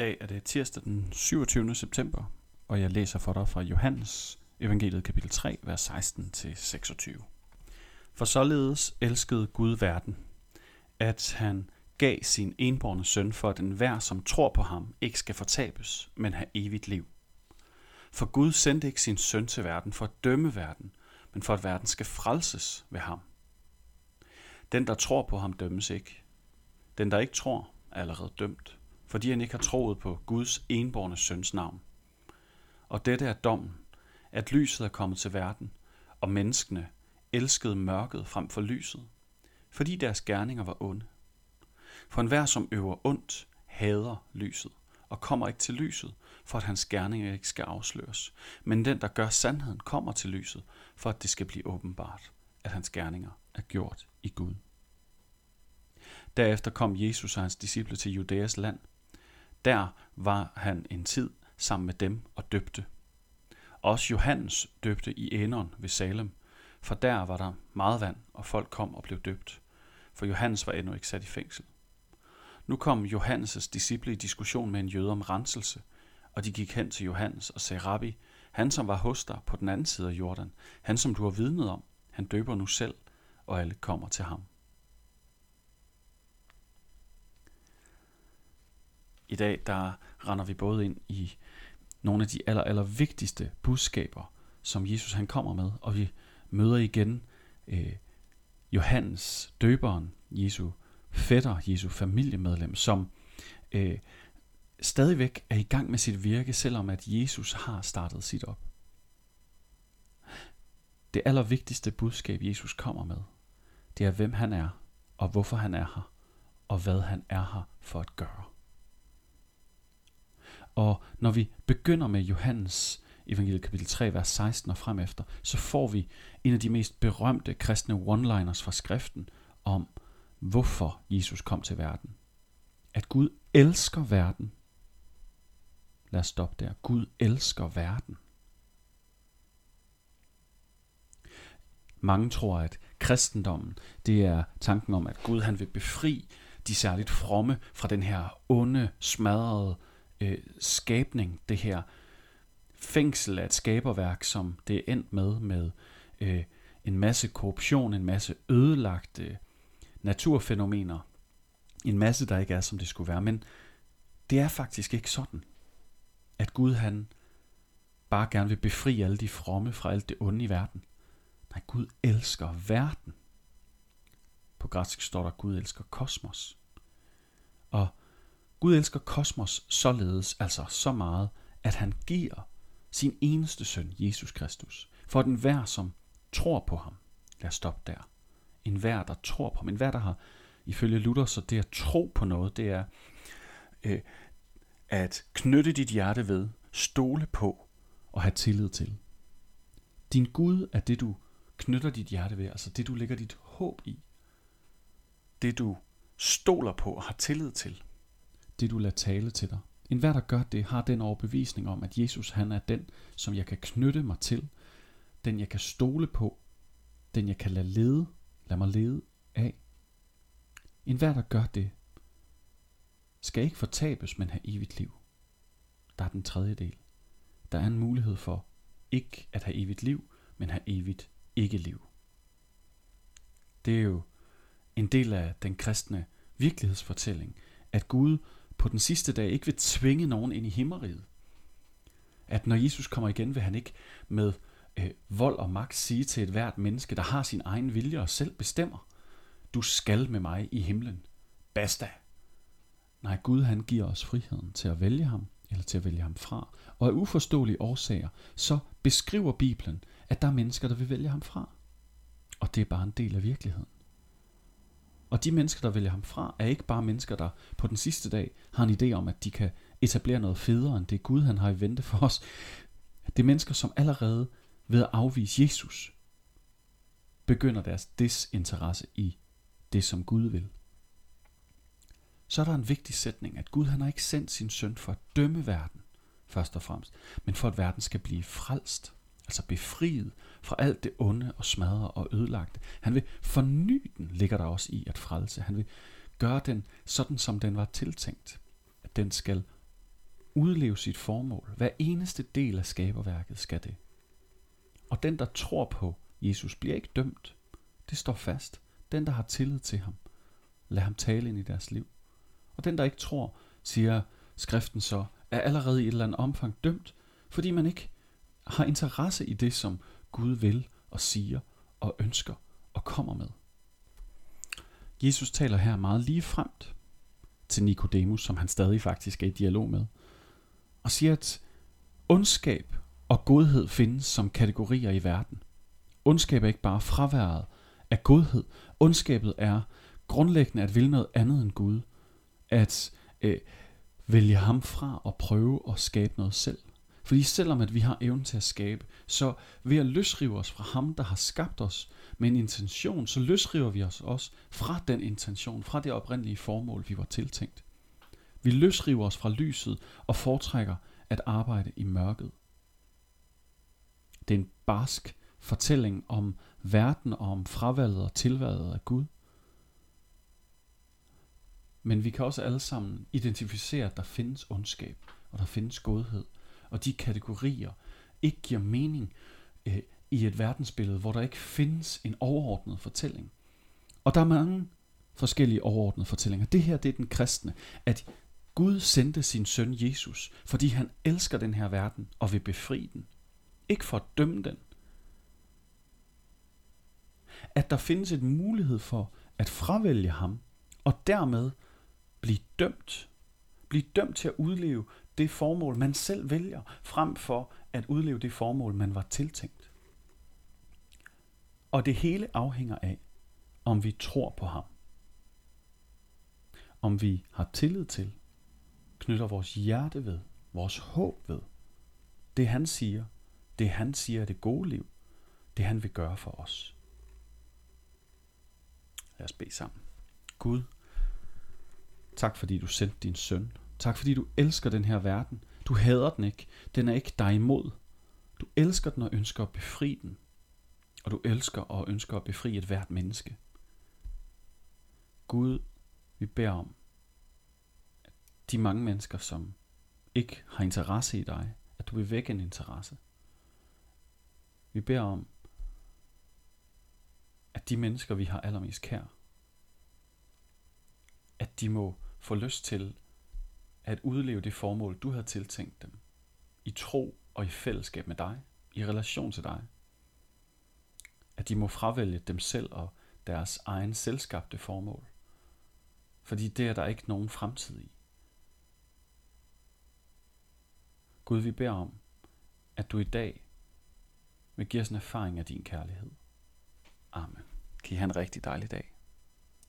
dag er det tirsdag den 27. september, og jeg læser for dig fra Johannes evangeliet kapitel 3, vers 16-26. For således elskede Gud verden, at han gav sin enborne søn for, at enhver, som tror på ham, ikke skal fortabes, men have evigt liv. For Gud sendte ikke sin søn til verden for at dømme verden, men for at verden skal frelses ved ham. Den, der tror på ham, dømmes ikke. Den, der ikke tror, er allerede dømt, fordi han ikke har troet på Guds enborne søns navn. Og dette er dommen, at lyset er kommet til verden, og menneskene elskede mørket frem for lyset, fordi deres gerninger var onde. For enhver, som øver ondt, hader lyset, og kommer ikke til lyset, for at hans gerninger ikke skal afsløres. Men den, der gør sandheden, kommer til lyset, for at det skal blive åbenbart, at hans gerninger er gjort i Gud. Derefter kom Jesus og hans disciple til Judæas land. Der var han en tid sammen med dem og døbte. Også Johannes døbte i Enon ved Salem, for der var der meget vand, og folk kom og blev døbt, for Johannes var endnu ikke sat i fængsel. Nu kom Johannes' disciple i diskussion med en jøde om renselse, og de gik hen til Johannes og sagde, Rabbi, han som var hos dig på den anden side af Jordan, han som du har vidnet om, han døber nu selv, og alle kommer til ham. I dag der render vi både ind i nogle af de aller, aller vigtigste budskaber, som Jesus han kommer med, og vi møder igen øh, Johannes, døberen, Jesu fætter, Jesu familiemedlem, som øh, stadigvæk er i gang med sit virke, selvom at Jesus har startet sit op. Det allervigtigste budskab, Jesus kommer med, det er, hvem han er, og hvorfor han er her, og hvad han er her for at gøre. Og når vi begynder med Johannes evangeliet kapitel 3, vers 16 og frem efter, så får vi en af de mest berømte kristne one-liners fra skriften om, hvorfor Jesus kom til verden. At Gud elsker verden. Lad os stoppe der. Gud elsker verden. Mange tror, at kristendommen, det er tanken om, at Gud han vil befri de særligt fromme fra den her onde, smadrede øh, Øh, skabning, det her fængsel af et skaberværk, som det er endt med, med øh, en masse korruption, en masse ødelagte øh, naturfænomener, en masse, der ikke er, som det skulle være. Men det er faktisk ikke sådan, at Gud han bare gerne vil befri alle de fromme fra alt det onde i verden. Nej, Gud elsker verden. På græsk står der, Gud elsker kosmos. Og Gud elsker kosmos således, altså så meget, at han giver sin eneste søn, Jesus Kristus, for den hver, som tror på ham. Lad os stoppe der. En hver, der tror på ham. En hver, der har, ifølge Luther, så det at tro på noget, det er øh, at knytte dit hjerte ved, stole på og have tillid til. Din Gud er det, du knytter dit hjerte ved, altså det, du lægger dit håb i. Det, du stoler på og har tillid til det du lader tale til dig. En hver, der gør det, har den overbevisning om, at Jesus han er den, som jeg kan knytte mig til, den jeg kan stole på, den jeg kan lade lede, lade mig lede af. En hver, der gør det, skal ikke fortabes, men have evigt liv. Der er den tredje del. Der er en mulighed for ikke at have evigt liv, men have evigt ikke-liv. Det er jo en del af den kristne virkelighedsfortælling, at Gud på den sidste dag ikke vil tvinge nogen ind i himmeriget. At når Jesus kommer igen, vil han ikke med øh, vold og magt sige til et hvert menneske, der har sin egen vilje og selv bestemmer, du skal med mig i himlen. Basta. Nej, Gud han giver os friheden til at vælge ham, eller til at vælge ham fra. Og af uforståelige årsager, så beskriver Bibelen, at der er mennesker, der vil vælge ham fra. Og det er bare en del af virkeligheden. Og de mennesker, der vælger ham fra, er ikke bare mennesker, der på den sidste dag har en idé om, at de kan etablere noget federe, end det Gud han har i vente for os. Det er mennesker, som allerede ved at afvise Jesus, begynder deres desinteresse i det, som Gud vil. Så er der en vigtig sætning, at Gud han har ikke sendt sin søn for at dømme verden, først og fremmest, men for at verden skal blive frelst altså befriet fra alt det onde og smadre og ødelagte. Han vil forny den, ligger der også i at frelse. Han vil gøre den sådan, som den var tiltænkt. At den skal udleve sit formål. Hver eneste del af skaberværket skal det. Og den, der tror på Jesus, bliver ikke dømt. Det står fast. Den, der har tillid til ham, lad ham tale ind i deres liv. Og den, der ikke tror, siger skriften så, er allerede i et eller andet omfang dømt, fordi man ikke har interesse i det, som Gud vil og siger og ønsker og kommer med. Jesus taler her meget lige fremt til Nikodemus, som han stadig faktisk er i dialog med, og siger, at ondskab og godhed findes som kategorier i verden. Ondskab er ikke bare fraværet af godhed. Ondskabet er grundlæggende at ville noget andet end Gud. At øh, vælge ham fra og prøve at skabe noget selv. Fordi selvom at vi har evnen til at skabe, så ved at løsrive os fra ham, der har skabt os med en intention, så løsriver vi os også fra den intention, fra det oprindelige formål, vi var tiltænkt. Vi løsriver os fra lyset og foretrækker at arbejde i mørket. Det er en barsk fortælling om verden og om fravalget og tilvalget af Gud. Men vi kan også alle sammen identificere, at der findes ondskab, og der findes godhed, og de kategorier ikke giver mening øh, i et verdensbillede, hvor der ikke findes en overordnet fortælling. Og der er mange forskellige overordnede fortællinger. Det her det er den kristne, at Gud sendte sin søn Jesus, fordi han elsker den her verden og vil befri den. Ikke for at dømme den. At der findes en mulighed for at fravælge ham, og dermed blive dømt. Blive dømt til at udleve det formål, man selv vælger, frem for at udleve det formål, man var tiltænkt. Og det hele afhænger af, om vi tror på ham. Om vi har tillid til, knytter vores hjerte ved, vores håb ved. Det han siger, det han siger er det gode liv, det han vil gøre for os. Lad os bede sammen. Gud, tak fordi du sendte din søn. Tak fordi du elsker den her verden. Du hader den ikke. Den er ikke dig imod. Du elsker den og ønsker at befri den. Og du elsker og ønsker at befri et hvert menneske. Gud, vi beder om, at de mange mennesker, som ikke har interesse i dig, at du vil vække en interesse. Vi beder om, at de mennesker, vi har allermest kær, at de må få lyst til at udleve det formål, du har tiltænkt dem, i tro og i fællesskab med dig, i relation til dig. At de må fravælge dem selv og deres egen selskabte formål. Fordi det er der ikke nogen fremtid i. Gud, vi beder om, at du i dag vil give os en erfaring af din kærlighed. Amen. Kan I have en rigtig dejlig dag.